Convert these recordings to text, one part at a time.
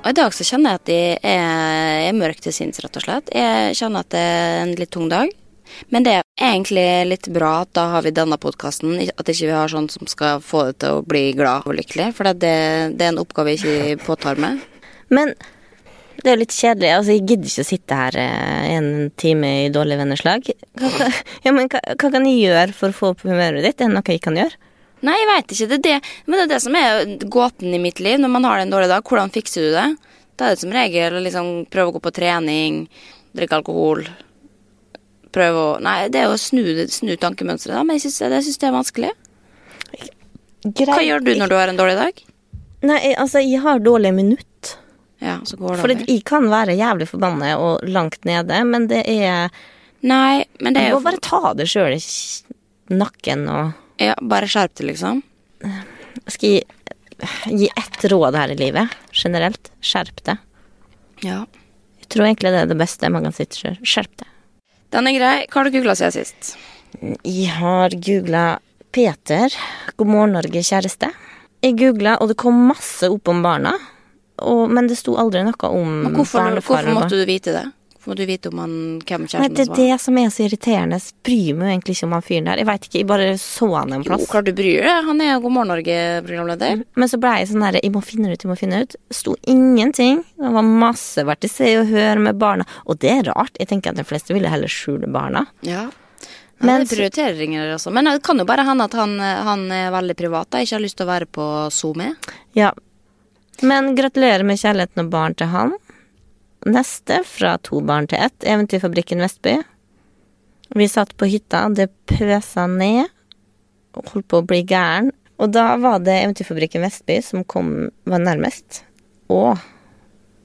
Og I dag så kjenner jeg at jeg er, er mørk til sinns, rett og slett. Jeg kjenner at det er en litt tung dag. Men det er egentlig litt bra at da har vi denne podkasten, at ikke vi har sånn som skal få det til å bli glad og lykkelig. For det, det er en oppgave jeg ikke påtar meg. Men det er jo litt kjedelig. altså Jeg gidder ikke å sitte her eh, en time i dårlig venneslag. Hva, ja, men hva, hva kan jeg gjøre for å få opp humøret ditt? Er det noe jeg kan gjøre? Nei, jeg veit ikke. Det er det, men det er det som er gåten i mitt liv. Når man har en dårlig dag, hvordan fikser du det? Da er det som regel å liksom prøve å gå på trening, drikke alkohol. Prøve å Nei, det er å snu, snu tankemønsteret, da. Men jeg syns det, det er vanskelig. Greit. Hva gjør du når du har en dårlig dag? Nei, altså, jeg har dårlige minutt. Ja, så går det For over. jeg kan være jævlig forbanna og langt nede, men det er Nei, men det er jo Du må bare ta det sjøl i nakken og Ja, bare skjerp deg, liksom. Skal jeg gi ett råd her i livet, generelt? Skjerp deg. Ja. Jeg tror egentlig det er det beste man kan si til sjøl. Skjerp deg. Den er grei. Hva har du googla siden sist? Jeg har googla Peter, God morgen Norge, kjæreste. Jeg googla, og det kom masse opp om barna. Og, men det sto aldri noe om Men hvorfor, barnefar hvorfor måtte du vite det? Måtte du vite om han, hvem kjæresten det hans er var? det som er så irriterende. Jeg bryr meg jo egentlig ikke om han fyren der. Jeg veit ikke, jeg bare så han en Jo, plass. klart du bryr deg. Han er jo God morgen Norge-programleder. Men så ble jeg sånn her, jeg må finne det ut, jeg må finne det ut. Sto ingenting. Det var masse vært i Se og Hør med barna. Og det er rart. Jeg tenker at de fleste ville heller skjule barna. Ja. Men Men det prioriteringer også. Men det kan jo bare hende at han, han er veldig privat. og Ikke har lyst til å være på SoMe. Ja. Men gratulerer med kjærligheten og barn til han. Neste, fra to barn til ett, Eventyrfabrikken Vestby. Vi satt på hytta, det pøsa ned, og holdt på å bli gæren. Og da var det Eventyrfabrikken Vestby som kom, var nærmest. Og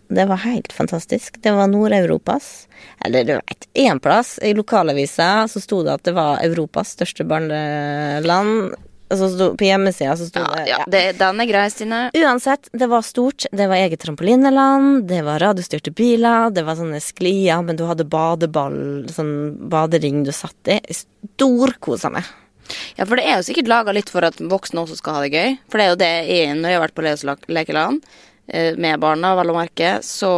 det var helt fantastisk. Det var Nord-Europas Eller du vet, én plass. I lokalavisa så sto det at det var Europas største barneland. Og på hjemmesida så sto Ja, det ja, det, den er grei, Stine. Uansett, det var stort. Det var eget trampolineland, det var radiostyrte biler, det var sånne sklier, men du hadde badeball, sånn badering du satt i. Storkosa meg. Ja, for det er jo sikkert laga litt for at voksne også skal ha det gøy. For det er jo det jeg, når jeg har vært på Leos lekeland eh, med barna, vel å merke, så,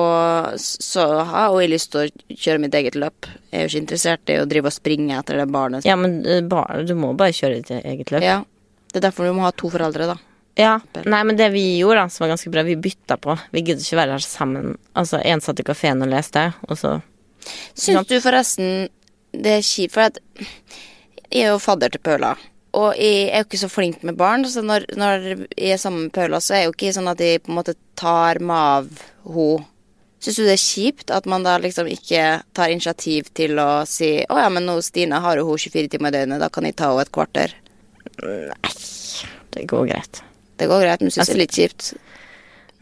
så har jo jeg lyst til å kjøre mitt eget løp. Jeg er jo ikke interessert i å drive og springe etter det barnet. Ja, men eh, bar, du må bare kjøre ditt eget løp. Ja. Det er derfor du må ha to foreldre, da. Ja. Nei, men det vi gjorde, da, som var ganske bra, vi bytta på. Vi gidder ikke være her sammen. Altså, én satt i kafeen og leste, og så Syns du forresten det er kjipt For at jeg er jo fadder til Paula. Og jeg er jo ikke så flink med barn, så når, når jeg er sammen med Paula, så er det jo ikke sånn at jeg på en måte tar meg av henne. Syns du det er kjipt at man da liksom ikke tar initiativ til å si å ja, men nå Stine har jo hun 24 timer i døgnet, da kan jeg ta henne et kvarter. Det går greit. Det går greit, men syns det er litt kjipt.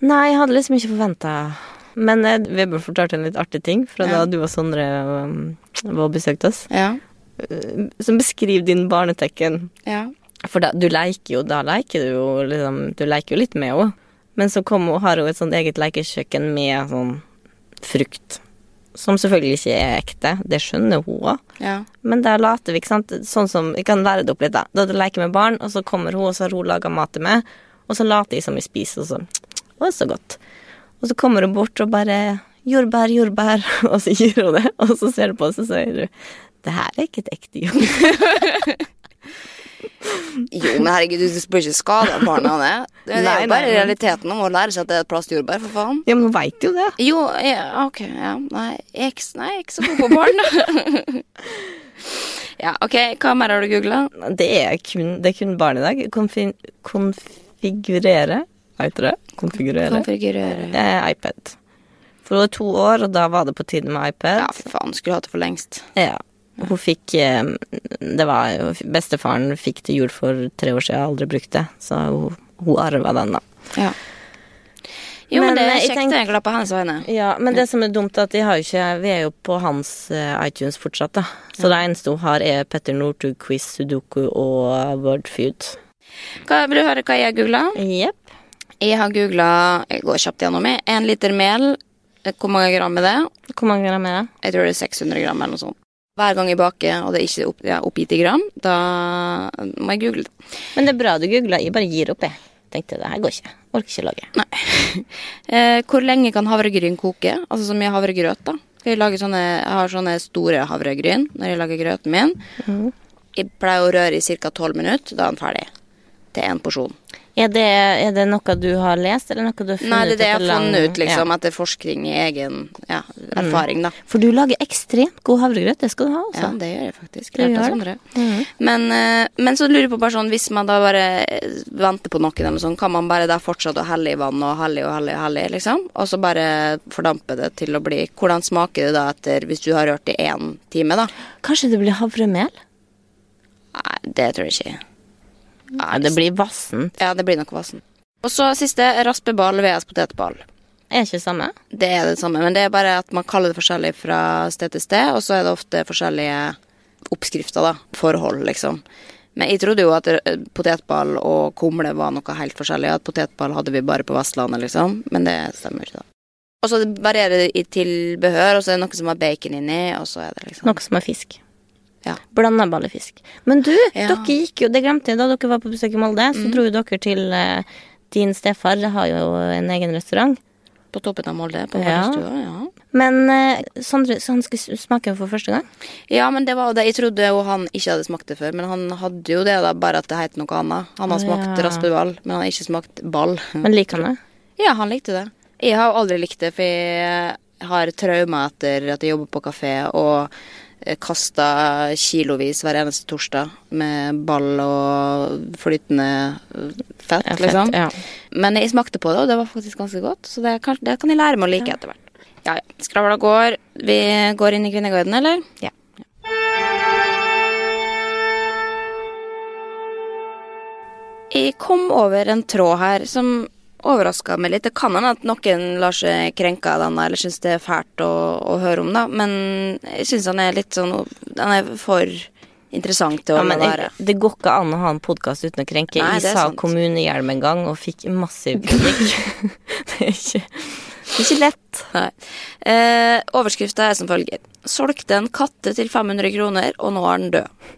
Nei, jeg hadde liksom ikke forventa Men eh, Vebjørn fortalte en litt artig ting fra Ja. da du og Sondre um, var og besøkte oss. Ja. Som beskriver din barnetekken. Ja. For da, du leker jo, da leker du jo liksom Du leker jo litt med henne. Men så kom har hun et sånt eget lekekjøkken med sånn frukt. Som selvfølgelig ikke er ekte. Det skjønner hun òg. ja. Men der later vi, ikke sant. Sånn som Jeg kan lære det opp litt, da. Da du leker med barn, og så kommer hun, og så har hun laga mat til meg, og så later jeg som vi spiser, og så Å, så godt. Og så kommer hun bort og bare Jordbær, jordbær. Og så gir hun det, og så ser du på, og så sier du Det her er ikke et ekte jordbær. Jo, men herregud, du bør ikke skade barna av det. Det er jo bare realiteten om å lære seg at det er et plastjordbær, for faen. Ja, men hun veit jo det. Jo, ja, ok, ja. Nei, jeg er ikke, så god på barn, ja, ok, hva mer har du googla? Det er kun, det er kun barn i dag. Konfi konfigurere, heter det? Konfigurere. Konfigurere. Eh, iPad. For hun er to år, og da var det på tide med iPad. Ja, fy faen, skulle hatt det for lengst. Ja. Hun fikk eh, Det var jo Bestefaren fikk til jul for tre år siden, aldri brukt det. Så hun, hun arva den, da. Ja. Jo, men, Men, det eh, er jeg kjekt, tenk- jeg er glad på hans vegne. Ja, Men det som er dumt, er at de har jo ikke Vi er jo på hans eh, iTunes fortsatt, da. Så det eneste hun har, er Petter Northug, Quiz, Sudoku og Wordfeud. Vil du høre hva jeg har googla? Yep. Jeg har googla Jeg går kjapt gjennom. jeg. En liter mel. Hvor mange gram er det? Hvor mange gram er det? Jeg tror det er 600 gram eller noe sånt. Hver gang jeg baker, og det er ikke opp, ja, oppgitt i gram, da må jeg google det. Men det er bra du googla. Jeg bare gir opp, jeg. Tenkte det her går ikke. Orker ikke lage. Eh, hvor lenge kan havregryn koke? Altså så mye havregrøt, da. Jeg, sånne, jeg har sånne store havregryn når jeg lager grøten min. Mm. Jeg pleier å røre i ca. 12 minutter, da er den ferdig. Til én porsjon. Er det, er det noe du har lest, eller noe du har funnet ut? Nei, det er det jeg har funnet ut, liksom, Ja. etter forskning i egen ja, erfaring, da. For du lager ekstremt god havregrøt. Det skal du ha, Ja, altså. det gjør jeg faktisk. Lært av Sondre. Mhm. Men, eh, men så lurer jeg på bare sånn, hvis man da bare eh, venter på noen eller sånn, kan man bare da fortsette å helle i vann og helle og helle og helle, liksom? Og så bare fordampe det til å bli Hvordan smaker det da etter hvis du har rørt i én time, da? Kanskje det blir havremel? Nei, det tror jeg ikke. Nei, det blir vassent. Ja, det blir nok vassen. Og så siste, raspeball vs potetball. Er ikke det samme? Det er det samme, men det er bare at man kaller det forskjellig fra sted til sted, og så er det ofte forskjellige oppskrifter, da. Forhold, liksom. Men jeg trodde jo at potetball og kumle var noe helt forskjellig, at potetball hadde vi bare på Vestlandet, liksom. Men det stemmer ikke, da. Og så varierer det i tilbehør, og så er det noe som har bacon inni, og så er det liksom Noe som er fisk. Ja. Blanda ballefisk. Men du, Ja. dere gikk jo Det glemte jeg da dere var på besøk i Molde. så Så dro dere til eh, din stefar. Har jo en egen restaurant. På toppen av Molde, på Ja. Vardøstua, ja. Men eh, Sondre, så han skulle smake for første gang? Ja, men det var det. Jeg trodde jo han ikke hadde smakt det før, men han hadde jo det, da, bare at det het noe annet. Han har smakt ja. raspeball, men han har ikke smakt ball. Men liker han det? Ja, han likte det. Jeg har aldri likt det, for jeg har traumer etter at jeg jobber på kafé og kasta kilovis hver eneste torsdag med ball og flytende eh, fett, Ja, fett, liksom. ja. Men jeg smakte på det, og det var faktisk ganske godt, så det kan, det kan jeg lære meg å like etter hvert. Ja, ja. Skravla går. Vi går inn i Kvinneguiden, eller? Ja. Jeg kom over en tråd her som overraska meg litt. Det kan hende at noen lar seg krenke av denne eller syns det er fælt å, å høre om, da. Men jeg syns han er litt sånn Han er for interessant til å Ja, men være. jeg, det går ikke an å ha en podkast uten å krenke. Nei, jeg sa sant. kommunehjelm en gang og fikk massiv kritikk. det, er ikke, det er ikke lett. Nei. Eh, Overskrifta er som følger. Solgte en katte til 500 kroner, og nå er den død.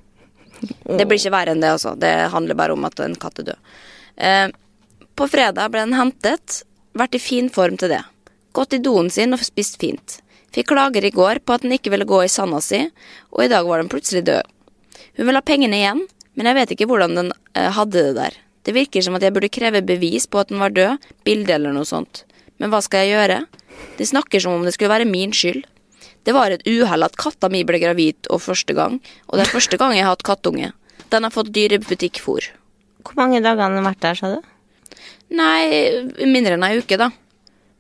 Det blir ikke verre enn det, altså. Det handler bare om at en katt er død. Eh, på fredag ble den hentet. Vært i fin form til det. Gått i doen sin og spist fint. Fikk klager i går på at den ikke ville gå i sanda si, og i dag var den plutselig død. Hun vil ha pengene igjen, men jeg vet ikke hvordan den eh, hadde det der. Det virker som at jeg burde kreve bevis på at den var død, bilde eller noe sånt. Men hva skal jeg gjøre? De snakker som om det skulle være min skyld. Det var et uhell at katta mi ble gravid og første gang, og det er første gang jeg har hatt kattunge. Den har fått dyrebutikkfôr. Hvor mange dager har den vært der, sa du? Nei, mindre enn ei uke, da.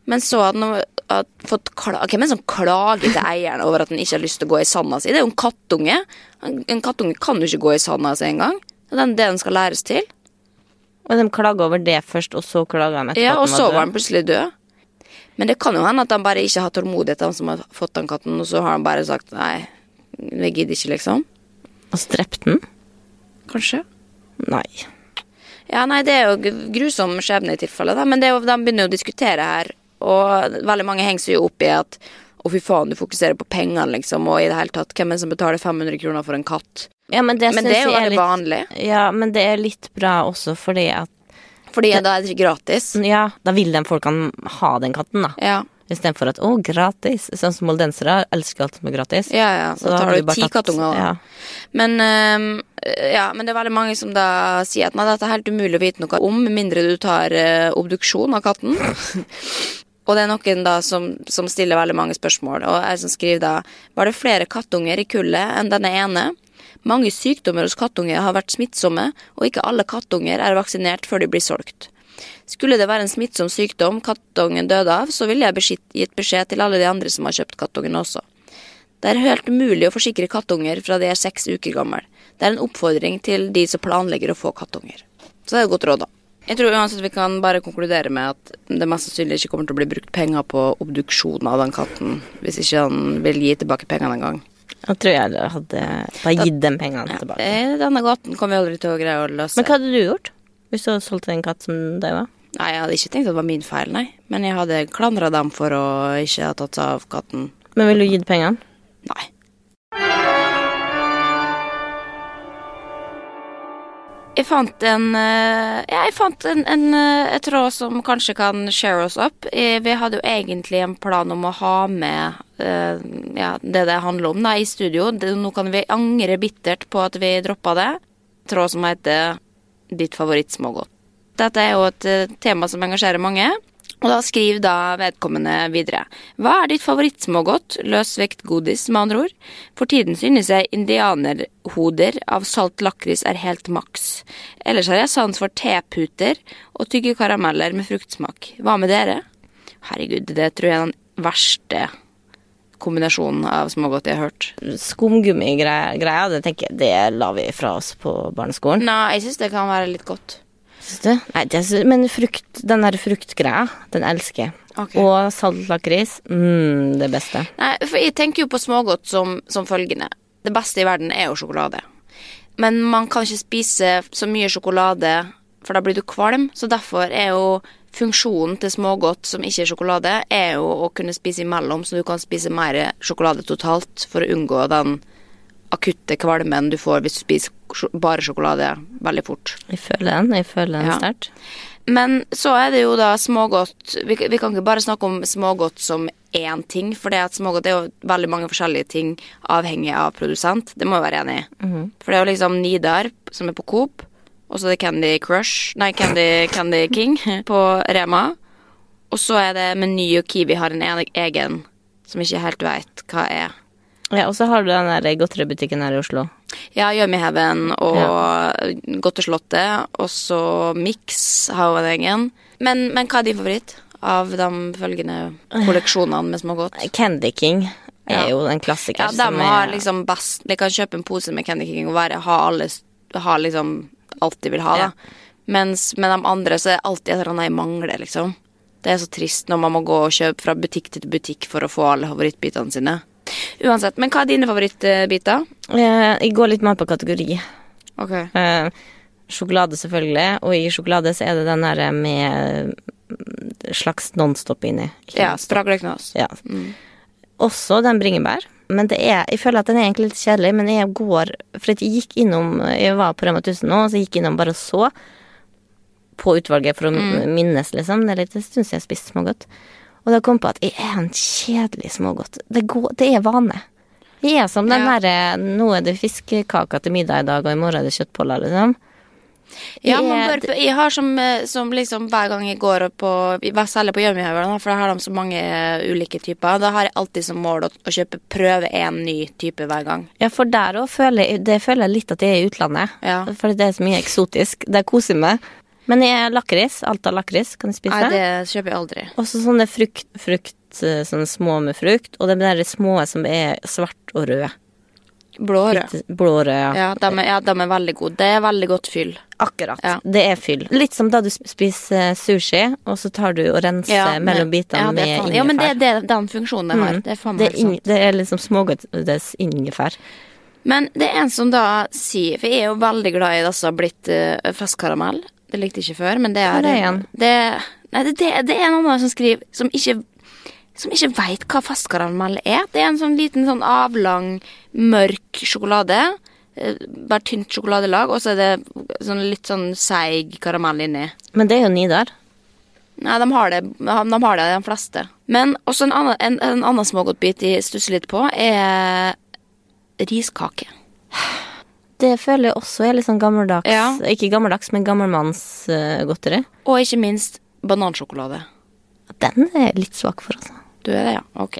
Men så hadde han hadde fått kla Hvem er det som klager til eieren over at han ikke har lyst til å gå i sanda si? Det er jo en kattunge. En kattunge kan jo ikke gå i sanda si engang. Det er det den skal læres til. Og de klager over det først, og så klager han etter Ja, og så var han plutselig død. Men det kan jo hende at han bare ikke har tålmodighet, han som har fått den katten, og så har han bare sagt nei, vi gidder ikke, liksom. Og så drepte den? Kanskje. Nei. Ja, nei, det er jo grusom skjebne i tilfelle, da. Men det jo, de begynner jo å diskutere her, og veldig mange henger seg jo opp i at å, fy faen, du fokuserer på pengene, liksom, og i det hele tatt, hvem er det som betaler 500 kroner for en katt? Ja, men det, Men det er jo veldig litt, vanlig, Ja, men det er litt bra også fordi at fordi da er det gratis. Ja, da vil de folkene ha den katten, da. Ja, Istedenfor at å, gratis. Sånn som moldensere elsker alt som er gratis. ja, ja. Så, da tar du ti kattunger. Ja. Men, um, ja, men det er veldig mange som da sier at nei, dette er helt umulig å vite noe om, med mindre du tar uh, obduksjon av katten. og det er noen da som, som stiller veldig mange spørsmål, og jeg som skriver da Var det flere kattunger i kullet enn denne ene? Mange sykdommer hos kattunger har vært smittsomme, og ikke alle kattunger er vaksinert før de blir solgt. Skulle det være en smittsom sykdom kattungen døde av, så ville jeg gitt beskjed til alle de andre som har kjøpt kattungen også. Det er helt umulig å forsikre kattunger fra de er seks uker gammel. Det er en oppfordring til de som planlegger å få kattunger. Så det er et godt råd, da. Jeg tror uansett vi kan bare konkludere med at det mest sannsynlig ikke kommer til å bli brukt penger på obduksjon av den katten, hvis ikke han vil gi tilbake pengene engang. Da tror jeg hadde bare gitt dem pengene Ja. tilbake. Ja, Denne gaten kommer vi aldri til å greie å løse. Men hva hadde du gjort hvis du hadde solgt en katt som daua? Nei, jeg hadde ikke tenkt at det var min feil, nei. Men jeg hadde klandra dem for å ikke ha tatt seg av katten. Men ville du gitt pengene? Nei. Jeg fant en eh, Ja, jeg fant en, en, en tråd som kanskje kan share oss up. Eh, Vi hadde jo egentlig en plan om å ha med eh, ja, det det handler om da, i studio. Nå kan vi angre bittert på at vi droppa det. Tråd som heter Ditt favorittsmågodt. Dette er jo et eh, tema som engasjerer mange. Og da skriver da vedkommende videre. Hva er ditt favorittsmågodt? Løsvektgodis, med andre ord. For tiden synes jeg indianerhoder av salt lakris er helt maks. Ellers har jeg sans for teputer og tygge karameller med fruktsmak. Hva med dere? Herregud, det tror jeg er den verste kombinasjonen av smågodt jeg har hørt. Skumgummigreia, det tenker jeg, det la vi fra oss på barneskolen. Nei, jeg syns det kan være litt godt. Syns du? Nei, det, sy- men frukt, den der fruktgreia, den elsker jeg. Okay. Og saltlakris, mm, det beste. Nei, for jeg tenker jo på smågodt som, som følgende. Det beste i verden er jo sjokolade. Men man kan ikke spise så mye sjokolade, for da blir du kvalm. Så derfor er jo funksjonen til smågodt som ikke er sjokolade, er jo å kunne spise imellom, så du kan spise mer sjokolade totalt for å unngå den akutte kvalmen du får hvis du spiser bare sjokolade veldig fort. Jeg føler den, jeg føler den Ja. sterkt. Men så er det jo da smågodt vi, vi kan ikke bare snakke om smågodt som én ting, for det at smågodt er jo veldig mange forskjellige ting avhengig av produsent. Det må vi være enig i. For det er jo liksom Nidar, som er på Coop, og så er det Candy Crush Nei, Candy, Candy King på Rema. Og så er det Meny og Kiwi har en egen som ikke helt veit hva er. Ja, og så har du den godteributikken her i Oslo. Ja, Yummy-Heaven og Slottet. og så Mix har jo en egen. Men, men hva er din favoritt av de følgende kolleksjonene med smågodt? Candy King er Ja. jo en klassiker. Ja, de har er- liksom best De kan kjøpe en pose med Candy King og være, ha, alle, ha liksom alt de vil ha, da. Ja. Mens med de andre så er det alltid et eller annet jeg mangler, liksom. Det er så trist når man må gå og kjøpe fra butikk til butikk for å få alle favorittbitene sine. Uansett, men hva er dine favorittbiter? Eh, Jeg går litt mer på kategori. Ok. Eh, sjokolade, selvfølgelig. Og i sjokolade så er det den der med mm, slags Nonstop inni. Ikke Ja, spragleknas. Ja. Også den bringebær. Men det er, jeg føler at den er egentlig litt kjedelig, men jeg går For jeg gikk innom Jeg var på Rema 1000 nå, så jeg gikk innom bare og så på utvalget for å minnes, liksom. Det er litt en stund siden jeg har spist smågodt. Og da kom jeg på at jeg er en kjedelig smågodt. Det, går, det er vane. Jeg er som den Ja. derre Nå er det fiskekaker til middag i dag, og i morgen er det kjøttboller, liksom. Ja, bør, jeg har som, eh, som liksom hver gang jeg går på Særlig på Yummy-haugen, for da har de så mange eh, ulike typer. Da har jeg alltid som mål å, å kjøpe prøve én ny type hver gang. Ja, for der òg føler jeg Det føler jeg litt at jeg er i utlandet. Ja. For det er så mye eksotisk. Det koser meg. Men lakris. Alt av lakris kan jeg spise. Nei, det kjøper jeg aldri. Og så sånne frukt, frukt, eh, sånne små med frukt. Og de der små som er svart og rød. Blå rød. Blårød, ja. Ja, de er, ja, de er veldig gode. Det er veldig godt fyll. Akkurat. Ja. Det er fyll. Litt som da du spiser sushi, og så tar du og renser mellom bitene ja, er med ingefær. Ja, men det er det, den funksjonen det har. Mm. Det er det, er ing, det er liksom smågodtes ingefær. Men det er en som da sier For jeg er jo veldig glad i disse blitt uh, festkaramell. Det likte jeg ikke før, men det er Hva er det igjen? Det, nei, det, det, det er noen som skriver Som ikke som ikke veit hva fastkaramell er. Det er en sånn liten sånn avlang, mørk sjokolade. eh, Bare tynt sjokoladelag, og så er det sånn litt sånn seig karamell inni. Men det er jo Nidar. Nei, de har det, de har det, de fleste. Men også en annen, en, en annen smågodtbit de stusser litt på, er riskake. Det føler jeg også er litt sånn gammeldags Ja. Ikke gammeldags, men gammelmannsgodteri. Og ikke minst banansjokolade. Den er jeg litt svak for, altså. Du er det, ja? Ok.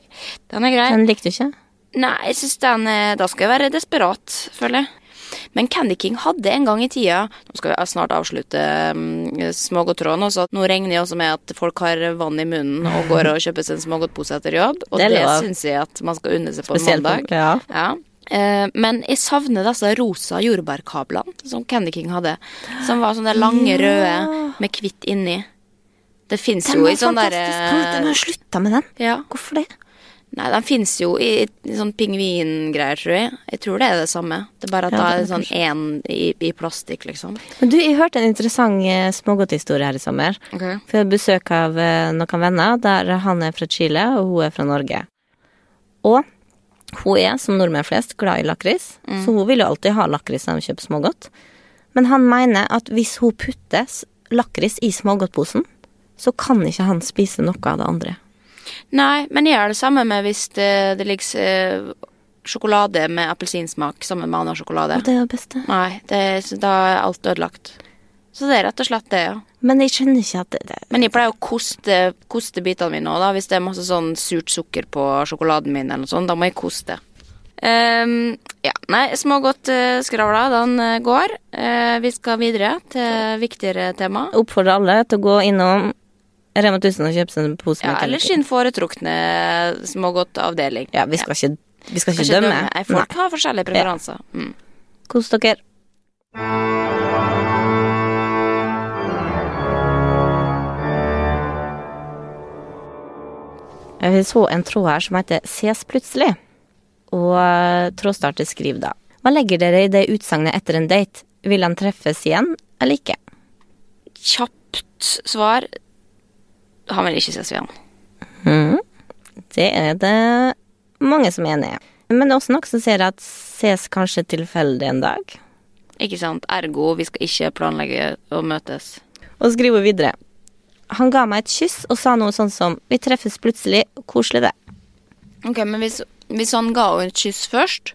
Den er grei. Den likte du ikke? Nei, jeg syns den eh, Da skal jeg være desperat, føler jeg. Men Candy King hadde en gang i tida Nå skal vi snart avslutte um, smågodttråden. Også at nå regner jeg også med at folk har vann i munnen og går og kjøper seg en smågodtpose etter jobb. Og Det det, syns jeg at man skal unne seg på en mandag. ja. Ja. Eh, men jeg savner disse rosa jordbærkablene som Candy King hadde. Som var sånne lange røde med hvitt inni. Det fins jo i sånn fantastisk. De har slutta med den? Ja. Hvorfor det? Nei, den fins jo i, i sånn pingvingreier, tror jeg. Jeg tror det er det samme. Det er bare at Ja, det er sånn én i, i plastikk, liksom. Men du, jeg hørte en interessant eh, smågodthistorie her i sommer. Okay. For jeg hadde besøk av eh, noen venner der han er fra Chile, og hun er fra Norge. Og hun er, som nordmenn flest, glad i lakris, så hun vil jo alltid ha lakris når hun kjøper smågodt. Men han mener at hvis hun putter lakris i smågodtposen, så kan ikke han spise noe av det andre. Nei, men jeg gjør det samme med hvis det, det ligger eh, sjokolade med appelsinsmak sammen med annen sjokolade. Og det er det beste. Nei, det, da er alt ødelagt. Så det er rett og slett det, ja. Men jeg skjønner ikke at det, det Men jeg pleier å koste, koste bitene mine òg, da. Hvis det er masse sånn surt sukker på sjokoladen min, eller noe sånt, da må jeg koste. Um, ja, nei, smågodtskravla, den uh, går. Uh, vi skal videre til viktigere tema. oppfordrer alle til å gå innom Rema 1000 og kjøpe seg en pose Ja, med eller sin foretrukne smågodtavdeling. Ja, vi skal ikke, vi skal ikke, Skal ikke dømme. dømme. Nei, folk har forskjellige preferanser. Mm. Kos dere. Jeg så en tråd her som heter Ses plutselig. Og eh, trådstarter skriver da. Hva legger dere i det utsagnet etter en date? Vil han treffes igjen, eller ikke? Kjapt svar Han vil ikke ses igjen. Mm. Det er det mange som er enig i. Men det er også noen som sier at ses kanskje tilfeldig en dag. Ikke sant? Ergo, vi skal ikke planlegge å møtes. Og skriver videre. Han ga meg et kyss og sa noe sånn som 'Vi treffes plutselig. Koselig, det'. Ok, men hvis, hvis han ga henne et kyss først,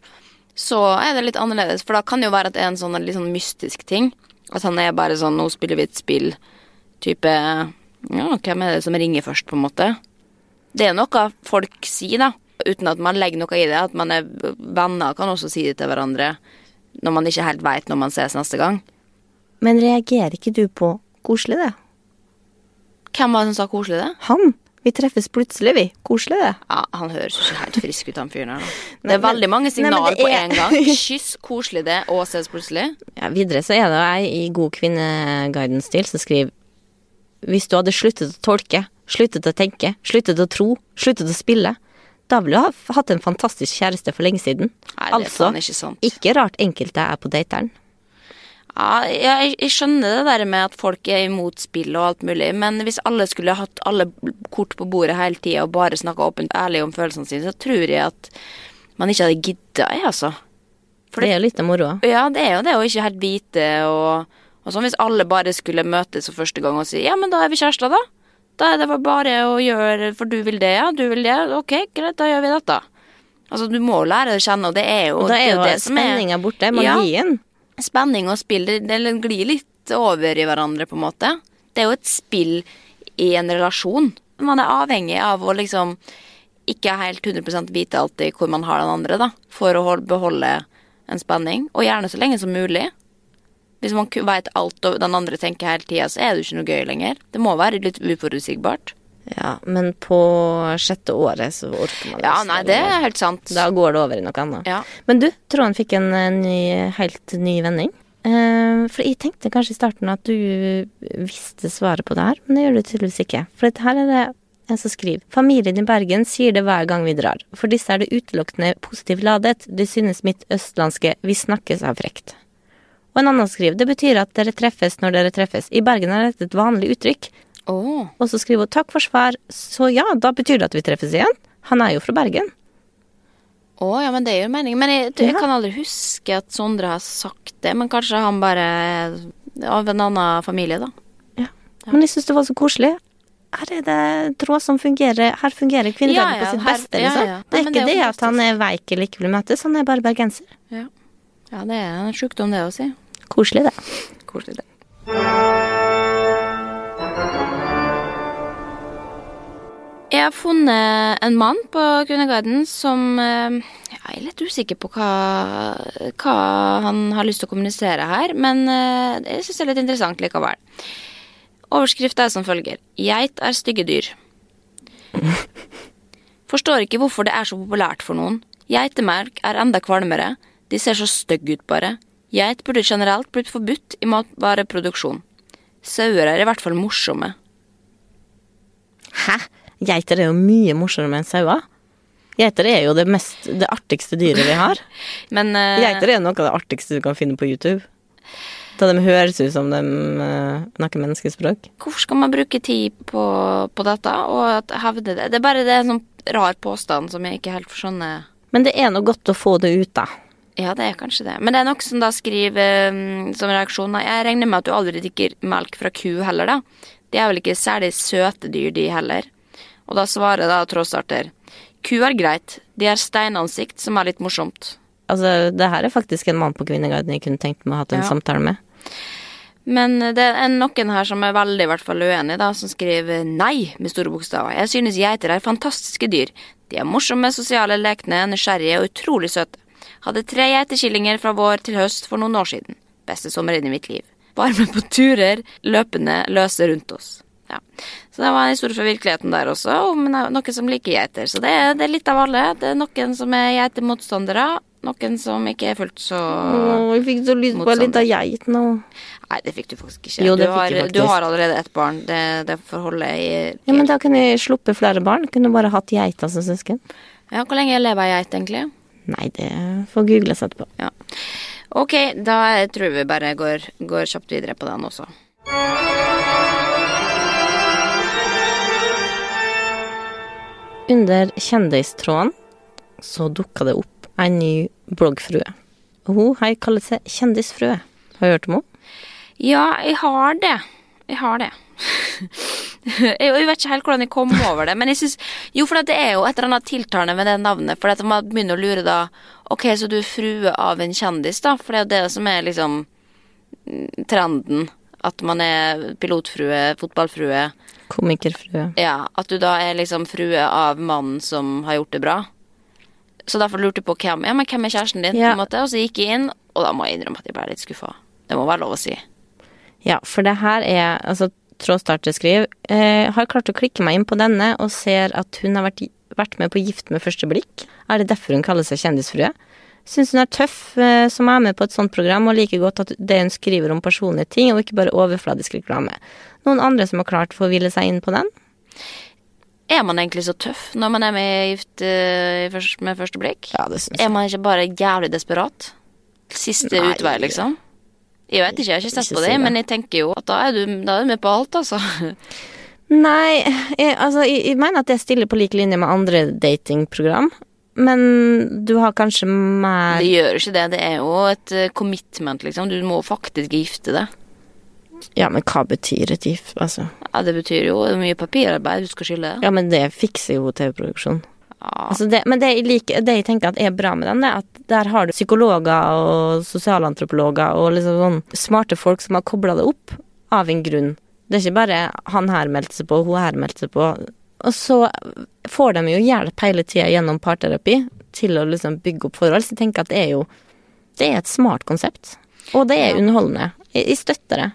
så er det litt annerledes. For da kan det jo være at det er en sånn litt sånn mystisk ting. At han er bare sånn 'Nå spiller vi et spill'. Type Ja, hvem er det som ringer først, på en måte? Det er noe folk sier, da. Uten at man legger noe i det. At man er venner, kan også si det til hverandre. Når man ikke helt veit når man ses neste gang. Men reagerer ikke du på 'koselig, det'? Hvem var det som sa koselig, det? Han. Vi treffes plutselig, vi. Koselig, det. Ja, Han høres ikke helt frisk ut, han fyren her. Det er men- veldig mange signaler på en gang. Kyss, koselig det, og ses plutselig. Ja, videre så er det ei i God kvinneguiden-stil som skriver Hvis du hadde sluttet å tolke, sluttet å tenke, sluttet å tro, sluttet å spille, da ville du ha hatt en fantastisk kjæreste for lenge siden. Nei, det er altså, ikke sant. ikke rart enkelte er på dateren. Ja, jeg, jeg skjønner det der med at folk er imot spill og alt mulig, men hvis alle skulle hatt alle kort på bordet hele tida og bare snakka åpent ærlig om følelsene sine, så tror jeg at man ikke hadde gidda, jeg, altså. For det er jo litt av moroa. Ja, det er jo det å ikke helt vite og, og sånn. Hvis alle bare skulle møtes for første gang og si ja, men da er vi kjærester, da. Da er det bare å gjøre For du vil det, ja. Du vil det. Ok, greit, da gjør vi dette. Altså, du må lære det å kjenne, og det er jo Og da det er jo det er- spenninga borte. Ja. Spenning og spill det, det glir litt over i hverandre, på en måte. Det er jo et spill i en relasjon. Man er avhengig av å liksom ikke helt 100% vite alltid hvor man har den andre, da, for å hold, beholde en spenning. Og gjerne så lenge som mulig. Hvis man veit alt og den andre tenker hele tida, så er det jo ikke noe gøy lenger. Det må være litt uforutsigbart. Ja, men på sjette året så orker man Ja, nei, det er helt sant. Da går det over i noe annet. Ja. Men du, tråden fikk en eh, ny, helt ny vending. Eh, for jeg tenkte kanskje i starten at du visste svaret på det her, men det gjør du tydeligvis ikke. For her er det en som skriver. Familien i Bergen sier det hver gang vi drar. For disse er det utelukkende positivt ladet. De synes mitt østlandske 'vi snakkes' er frekt. Og en annen skriver det betyr at dere treffes når dere treffes. I Bergen er dette et vanlig uttrykk. Å. Og så skriver hun takk for svar, så ja, da betyr det at vi treffes igjen. Han er jo fra Bergen. Å, ja, men det gir jo mening. Men jeg, jeg Ja. kan aldri huske at Sondre har sagt det. Men kanskje han bare er av en annen familie, da. Men jeg syns det var så koselig. Her er det tråd som fungerer Her fungerer kvinneverden Ja, ja, på sitt her- beste, liksom. ja. Det er det ikke er det at han er veik eller ikke vil møtes, han er bare bergenser. Ja, ja det er en sjukdom, det å si. Koselig, det. Koselig, det. Jeg har funnet en mann på Kvinneguiden som eh, Jeg er litt usikker på hva, hva han har lyst til å kommunisere her, men eh, jeg syns det er litt interessant likevel. Overskrifta er som følger Geit er stygge dyr. Forstår ikke hvorfor det er så populært for noen. Geitemelk er enda kvalmere. De ser så stygge ut, bare. Geit burde generelt blitt forbudt i matvareproduksjon. Sauer er i hvert fall morsomme. Hæ? Geiter er jo mye morsommere enn sauer. Geiter er jo det, mest, det artigste dyret vi har. Men uh, Geiter er noe av det artigste du kan finne på YouTube. Da de høres ut som de uh, snakker menneskespråk. hvorfor skal man bruke tid på, på dette og at hevde det? Det er bare det er en sånn rar påstand som jeg ikke helt skjønner. Men det er noe godt å få det ut, da. Ja, det er kanskje det. Men det er noen som da skriver um, som reaksjon jeg regner med at du aldri drikker melk fra ku heller, da. De er vel ikke særlig søte dyr, de heller. Og da svarer da Trådstarter Ku er greit, de har steinansikt, som er litt morsomt. Altså, det her er faktisk en mann på Kvinneguiden jeg kunne tenkt meg å ha en Ja. samtale med. Men det er noen her som er veldig i hvert fall uenig, da, som skriver nei med store bokstaver. Jeg synes geiter er fantastiske dyr. De er morsomme, sosiale, lekne, nysgjerrige og utrolig søte. Hadde tre geitekillinger fra vår til høst for noen år siden. Beste sommeren i mitt liv. Varme på turer, løpende, løse rundt oss. Ja. Så det var en historie fra virkeligheten der også, om noen som liker geiter. Så det er, det er litt av alle. Det er noen som er geitemotstandere, noen som ikke er fullt så Åh, jeg fikk så lyst på en lita geit nå. Nei, det fikk du faktisk ikke. Jo, det du, har, faktisk. du har allerede ett barn. Det, det får holde i Ja, men da kunne jeg sluppet flere barn. Kunne bare hatt geita som søsken. Ja, Hvor lenge lever ei geit, egentlig? Nei, det får googles etterpå. Ja. Ok, da tror jeg vi bare går, går kjapt videre på den også. Under kjendistråden så dukka det opp ei ny bloggfrue. Og hun har kalt seg Kjendisfrue. Har du hørt om henne? Ja, jeg har det. Jeg har det. jeg vet ikke helt hvordan jeg kom over det, men jeg synes Jo, for det er jo et eller annet tiltalende med det navnet. For at man begynner å lure da Ok, så du er frue av en kjendis, da? For det er jo det som er liksom mm, trenden. At man er pilotfrue, fotballfrue. Komikerfrue. Ja, At du da er liksom frue av mannen som har gjort det bra. Så derfor lurte jeg på hvem, ja, men hvem er kjæresten din, Ja. Og så gikk jeg inn, og da må jeg innrømme at jeg ble litt skuffa. Det må være lov å si. Ja, for det her er Altså, Trådstarter skriver eh, Har klart å klikke meg inn på denne og ser at hun har vært, vært med på Gift med første blikk. Er det derfor hun kaller seg kjendisfrue? Syns hun er tøff eh, som er med på et sånt program, og liker godt at det hun skriver om personlige ting, og ikke bare overfladisk reklame. Noen andre som har klart å hvile seg inn på den? Er man egentlig så tøff når man er med i Gift eh, med første blikk? Ja, det synes jeg. Er man ikke bare jævlig desperat? Siste Nei. utvei, liksom? Jeg vet ikke, jeg har ikke sett Ikke på det, det. men jeg tenker jo at da er du, da er du med på alt, altså. Nei, jeg, altså, jeg, jeg mener at jeg stiller på lik linje med andre datingprogram. Men du har kanskje mer Det gjør ikke det. Det er jo et eh, commitment, liksom. Du må faktisk gifte deg. Ja, men hva betyr et gift? Altså. Ja, det betyr jo mye papirarbeid du skal skylde. Ja, men det fikser jo TV-produksjon. Ja. Altså det, men det jeg, liker, det jeg tenker at er bra med den, det er at der har du psykologer og sosialantropologer og liksom sånn smarte folk som har kobla det opp av en grunn. Det er ikke bare han her meldte seg på, hun her meldte seg på. Og så får de jo hjelp hele tida gjennom parterapi til å liksom bygge opp forhold. Så jeg tenker at det er jo Det er et smart konsept. Og det er underholdende. Jeg, støtter det.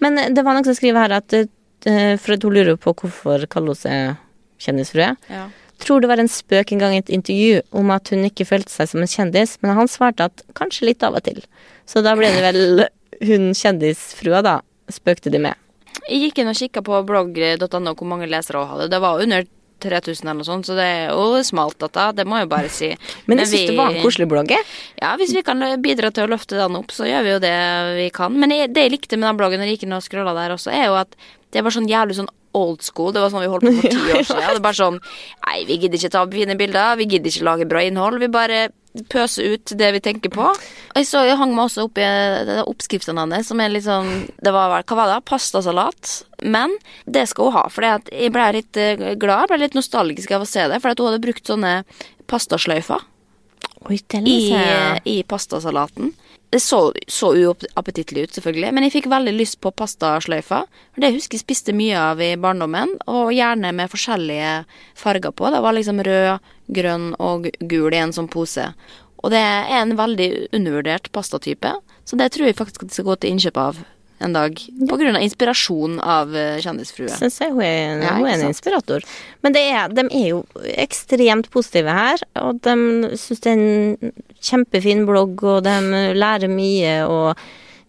Men det var noen som skriver her at eh, eh, for at hun lurer på hvorfor kaller hun seg kjendisfrue. Ja. Tror det var en spøk en gang i et intervju om at hun ikke følte seg som en kjendis, men han svarte at kanskje litt av og til. Så da ble det vel hun kjendisfrua, da, spøkte de med. Jeg gikk inn og kikka på blogg.no hvor mange lesere hun hadde. Det var under 3000 eller noe sånt, så det er jo smalt, dette. Det må jeg bare si. Men jeg syns det var en koselig blogg. jeg. Ja, hvis vi kan bidra til å løfte den opp, så gjør vi jo det vi kan. Men jeg, det jeg likte med den bloggen når jeg gikk inn og scrolla der også, er jo at det var sånn jævlig sånn old school. Det var sånn vi holdt på for ti år siden. Det er bare sånn Nei, vi gidder ikke ta fine bilder. Vi gidder ikke lage bra innhold. Vi bare pøser ut det vi tenker på. Jeg så jeg hang meg også opp i oppskriftene hennes, som er litt sånn Det var Hva var det? Pastasalat. Men det skal hun ha, for jeg ble litt eh, glad. Ble litt nostalgisk av å se det, for hun hadde brukt sånne pastasløyfer Oi, i, i pastasalaten. Det så, så uappetittlig ut, selvfølgelig, men jeg fikk veldig lyst på pastasløyfa. For Det husker jeg spiste mye av i barndommen, og gjerne med forskjellige farger på. Det var liksom rød, grønn og gul i en sånn pose. Og det er en veldig undervurdert pastatype, så det tror jeg faktisk at jeg skal gå til innkjøp av en dag. På grunn av inspirasjon av eh, Kjendisfrue. Syns jeg hun er, Ja, hun er en inspirator. Men det er, de er jo ekstremt positive her, og de syns det er en kjempefin blogg, og de lærer mye, og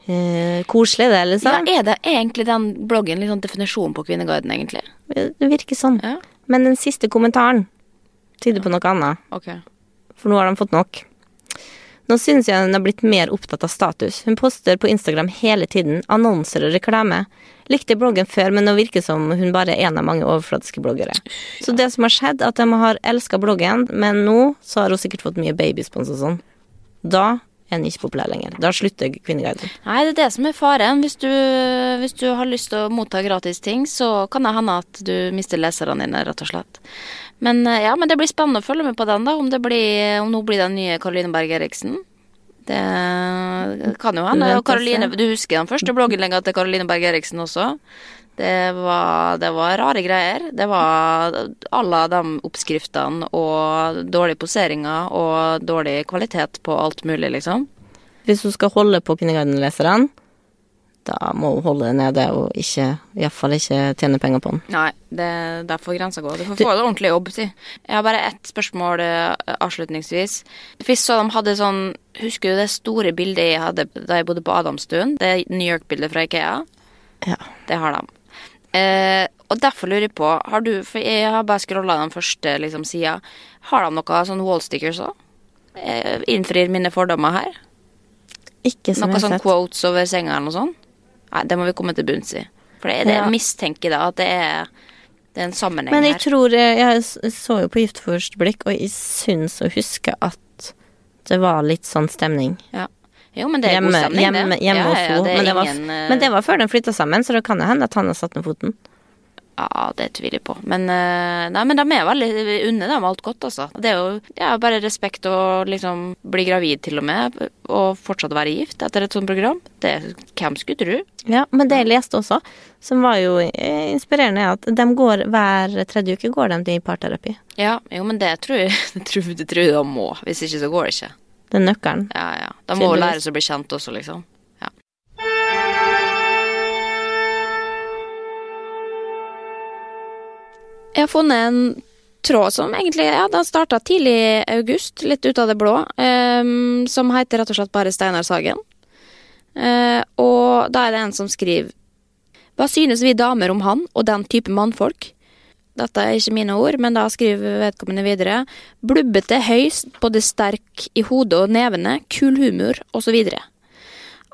eh, koselig det, Ja, liksom. er det egentlig den bloggen litt sånn definisjon på Kvinneguiden, egentlig? Det virker sånn. Ja. Men den siste kommentaren tyder på noe annet, Okay. for nå har de fått nok. Nå synes jeg hun har blitt mer opptatt av status. Hun poster på Instagram hele tiden annonser og reklame. Likte bloggen før, men nå virker som hun bare er en av mange overfladiske bloggere. Så det som har skjedd, er at de har elska bloggen, men nå så har hun sikkert fått mye babyspons og sånn. Da er hun ikke populær lenger. Da slutter Kvinneguiden. Nei, det er det som er faren. Hvis du, hvis du har lyst til å motta gratis ting, så kan det hende at du mister leserne dine, rett og slett. Men eh, ja, men det blir spennende å følge med på den, da. Om det blir, om nå blir den nye Caroline Berg Eriksen. Det kan jo hende. Og Caroline, du husker den første blogginnlegga til Caroline Berg Eriksen også? Det var, det var rare greier. Det var alle de oppskriftene og dårlige poseringer og dårlig kvalitet på alt mulig, liksom. Hvis hun skal holde på Kvinneguiden-leserne, da må hun holde det nede og ikke, iallfall ikke tjene penger på den. Nei, det, der får grensa gå. Du får få det ordentlig jobb, si. Jeg har bare ett spørsmål eh, avslutningsvis. Hvis så de hadde sånn Husker du det store bildet jeg hadde da jeg bodde på Adamstuen? Det New York-bildet fra Ikea? Ja. Det har de. Eh, og derfor lurer jeg på har du, For jeg har bare scrolla den første liksom, sida. Har de noe sånn wallstickers òg? Eh, innfrir mine fordommer her? Ikke som Noe jeg har sånn sett. quotes over senga eller noe sånt? Nei, det må vi komme til bunns i. For det, det Ja. mistenker da at det er, det er en sammenheng her. Men jeg her. tror Jeg, jeg så jo på Gift for første blikk, og jeg syns å huske at det var litt sånn stemning. Ja. Jo, men det er hjemme, god stemning, hjemme, det. hjemme ja, ja, det Men, det var- eh, men det var før de flytta sammen, så det kan jo hende at han har satt ned foten. Ja, det tviler jeg på. Men, eh, nei, men de er veldig unne dem alt godt, altså. Det er jo ja, bare respekt å liksom bli gravid til og med, og fortsatt være gift etter et sånt program. Det, hvem skulle tro? Ja, men det jeg leste også, som var jo eh, inspirerende, er at de går hver tredje uke går de til parterapi. Ja, jo, men det tror jeg tror, tror jeg de må. Hvis ikke så går det ikke. Det er nøkkelen. Ja, ja. De må jo lære seg å bli kjent også, liksom. Jeg har funnet en tråd som egentlig ja, den starta tidlig i august, litt ut av det blå, um, som heter rett og slett bare Steinar Sagen. Uh, og da er det en som skriver Hva synes vi damer om han og den type mannfolk? Dette er ikke mine ord, men da skriver vedkommende videre. Blubbete, høy, både sterk i hodet og nevene, kul humor osv.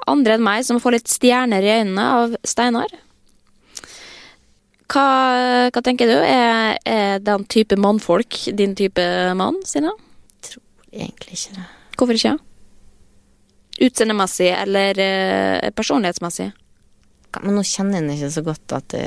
Andre enn meg som får litt stjerner i øynene av Steinar. Hva, hva tenker du? Er, er den type mannfolk din type mann, Sina? Tror Egentlig ikke det. Hvorfor ikke? Utseendemessig eller uh, personlighetsmessig? Men nå kjenner jeg den ikke så godt at det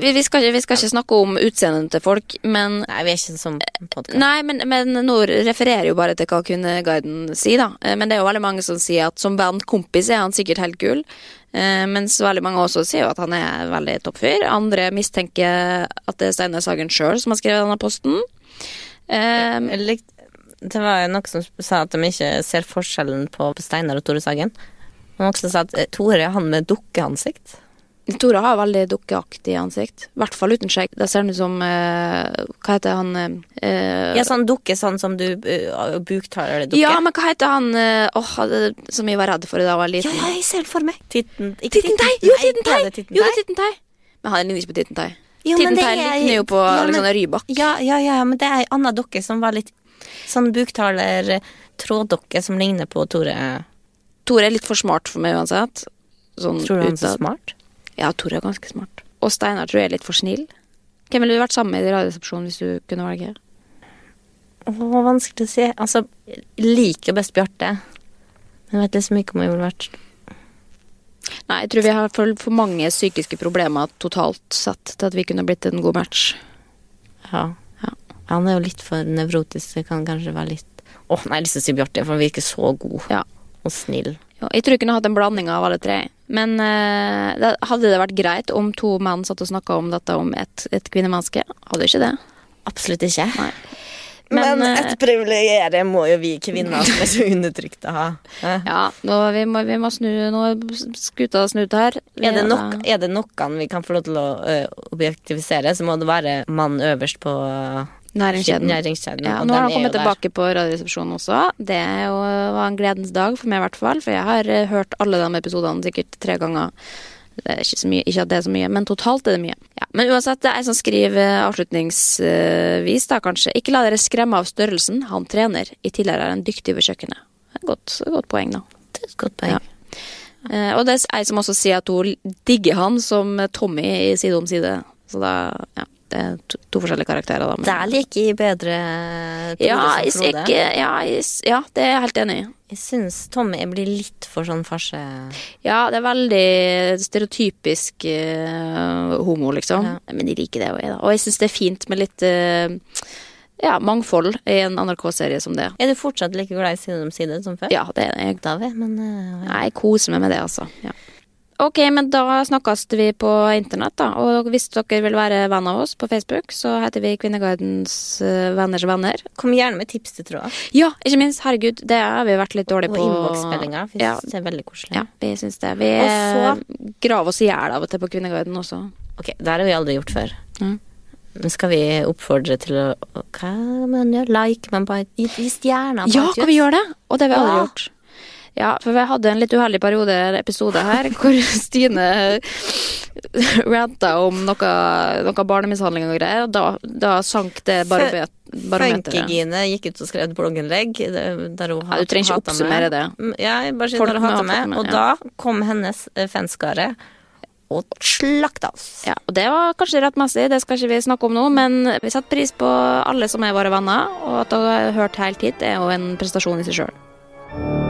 Vi, vi, skal, vi skal ikke snakke om utseendet til folk, men Nei, vi er ikke sånn podkast. Nei, men, men nå refererer jo bare til hva Kvinneguiden sier, da. Eh, Men det er jo veldig mange som sier at som venn, kompis, er han sikkert helt kul. Eh, Mens veldig mange også sier jo at han er veldig topp fyr. Andre mistenker at det er Steinar Sagen sjøl som har skrevet denne posten. Eh, Det var jo noen som sa at de ikke ser forskjellen på Steinar og Tore Sagen. Noen som sa at eh, Tore er han med dukkeansikt. Tore har veldig dukkeaktig ansikt. I hvert fall uten skjegg. Det ser ut som eh, Hva heter han eh, Ja, sånn dukke, sånn som du uh, buktaler-dukke. Ja, men hva heter han eh, åh, det- som jeg var redd for da jeg var liten? ja, jeg ser det for meg. Titten, ikke Tittentei! Jo, Tittentei! Jo, det er Tittentei. Men han ligner ikke på Tittentei. Tittentei er- ligner jo på ja, Alexander Rybak. Ja, ja, ja, ja, men det er ei anna dukke som var litt sånn buktaler-tråddukke som ligner på Tore. Tore er litt for smart for meg uansett. Sånn Tror du han er så smart? Ja, Tore er ganske smart. Og Steinar tror jeg er litt for snill. Hvem ville du vært sammen med i Radioresepsjonen hvis du kunne velge? Åh, vanskelig å si. Altså, jeg liker best Bjarte. Men jeg vet liksom ikke om jeg ville vært Nei, jeg tror vi har for, for mange psykiske problemer totalt sett til at vi kunne blitt en god match. Ja. Ja. Han er jo litt for nevrotisk, det kan kanskje være litt Åh, nei, jeg har lyst til å si Bjarte, for han virker så god Ja. og snill. Jeg tror jeg kunne hatt en blanding av alle tre. Men uh, det, hadde det vært greit om to menn satt og snakka om dette om et, et kvinnemenneske? Hadde ikke det. Absolutt ikke. Nei. Men, Men, eh, et privilegium må jo vi kvinner som er så undertrykte ha. Eh. Ja, nå, vi, må, vi må snu Nå skuta snudd her. Er det, er nok, er det noen vi kan få lov til å objektivisere, så må det være mann øverst på Næringskjeden. næringskjeden. Ja, og nå har han kommet tilbake på Radioresepsjonen også. Det jo, var en gledens dag for meg, i hvert fall. For jeg har eh, hørt alle de episodene sikkert tre ganger. Det er ikke, så mye, ikke at det er så mye, men totalt er det mye. Ja, men uansett, det er jeg som skriver avslutningsvis, da kanskje. Ikke la dere skremme av størrelsen. Han trener. I tillegg er han dyktig ved kjøkkenet. Det er Godt, godt poeng, da. Det er et godt poeng. Ja. Eh, og det er ei som også sier at hun digger han som Tommy i Side om side. Så da, ja. Det er to, to forskjellige karakterer, da. men- Der liker jeg bedre Tore ja, som Frode. ikke, ja, jeg, ja, det er jeg helt enig i. Jeg syns Tommy blir litt for sånn farse... Ja, det er veldig stereotypisk uh, homo, liksom. Ja. Men de liker det òg, jeg, da. Og jeg syns det er fint med litt uh, ja, mangfold i en NRK-serie som det. Er du fortsatt like glad i Side om side som før? Ja, det er jeg. Da vet men uh, ja. Nei, Jeg koser meg med det, altså. Ja. Ok, men da snakkes vi på internett, da. Og hvis dere vil være venn av oss på Facebook, så heter vi Kvinnegardens eh, venners venner. Kom gjerne med tips til tråder. Ja, ikke minst. Herregud, det har vi vært litt dårlige Og på. innboksmeldinger. Vi Ja, det er veldig koselig. ja, vi syns det. Vi Og så- eh, graver oss i hjel av og til på Kvinneguiden også. Ok, det har vi aldri gjort før. Mm. Men skal vi oppfordre til å Hva man gjør? Like, men bare gi stjerner Ja, kan vi gjøre det? Og det har vi aldri Ja. gjort. Ja, for vi hadde en litt uheldig periode, episode her, hvor Stine ranta om noe, noe barnemishandling og greier, og da, da sank det baromet- barometeret. Funkygine gikk ut og skrev et blogginnlegg der hun Ja, du trenger ikke oppsummere med. det. Mm, Ja, bare sier Folk hun hatet meg, med, og ja. da kom hennes eh, fanskare og slakta oss. Ja, og det var kanskje rettmessig, det skal ikke vi snakke om nå, men vi setter pris på alle som er våre venner, og at dere har hørt helt hit, er jo en prestasjon i seg sjøl.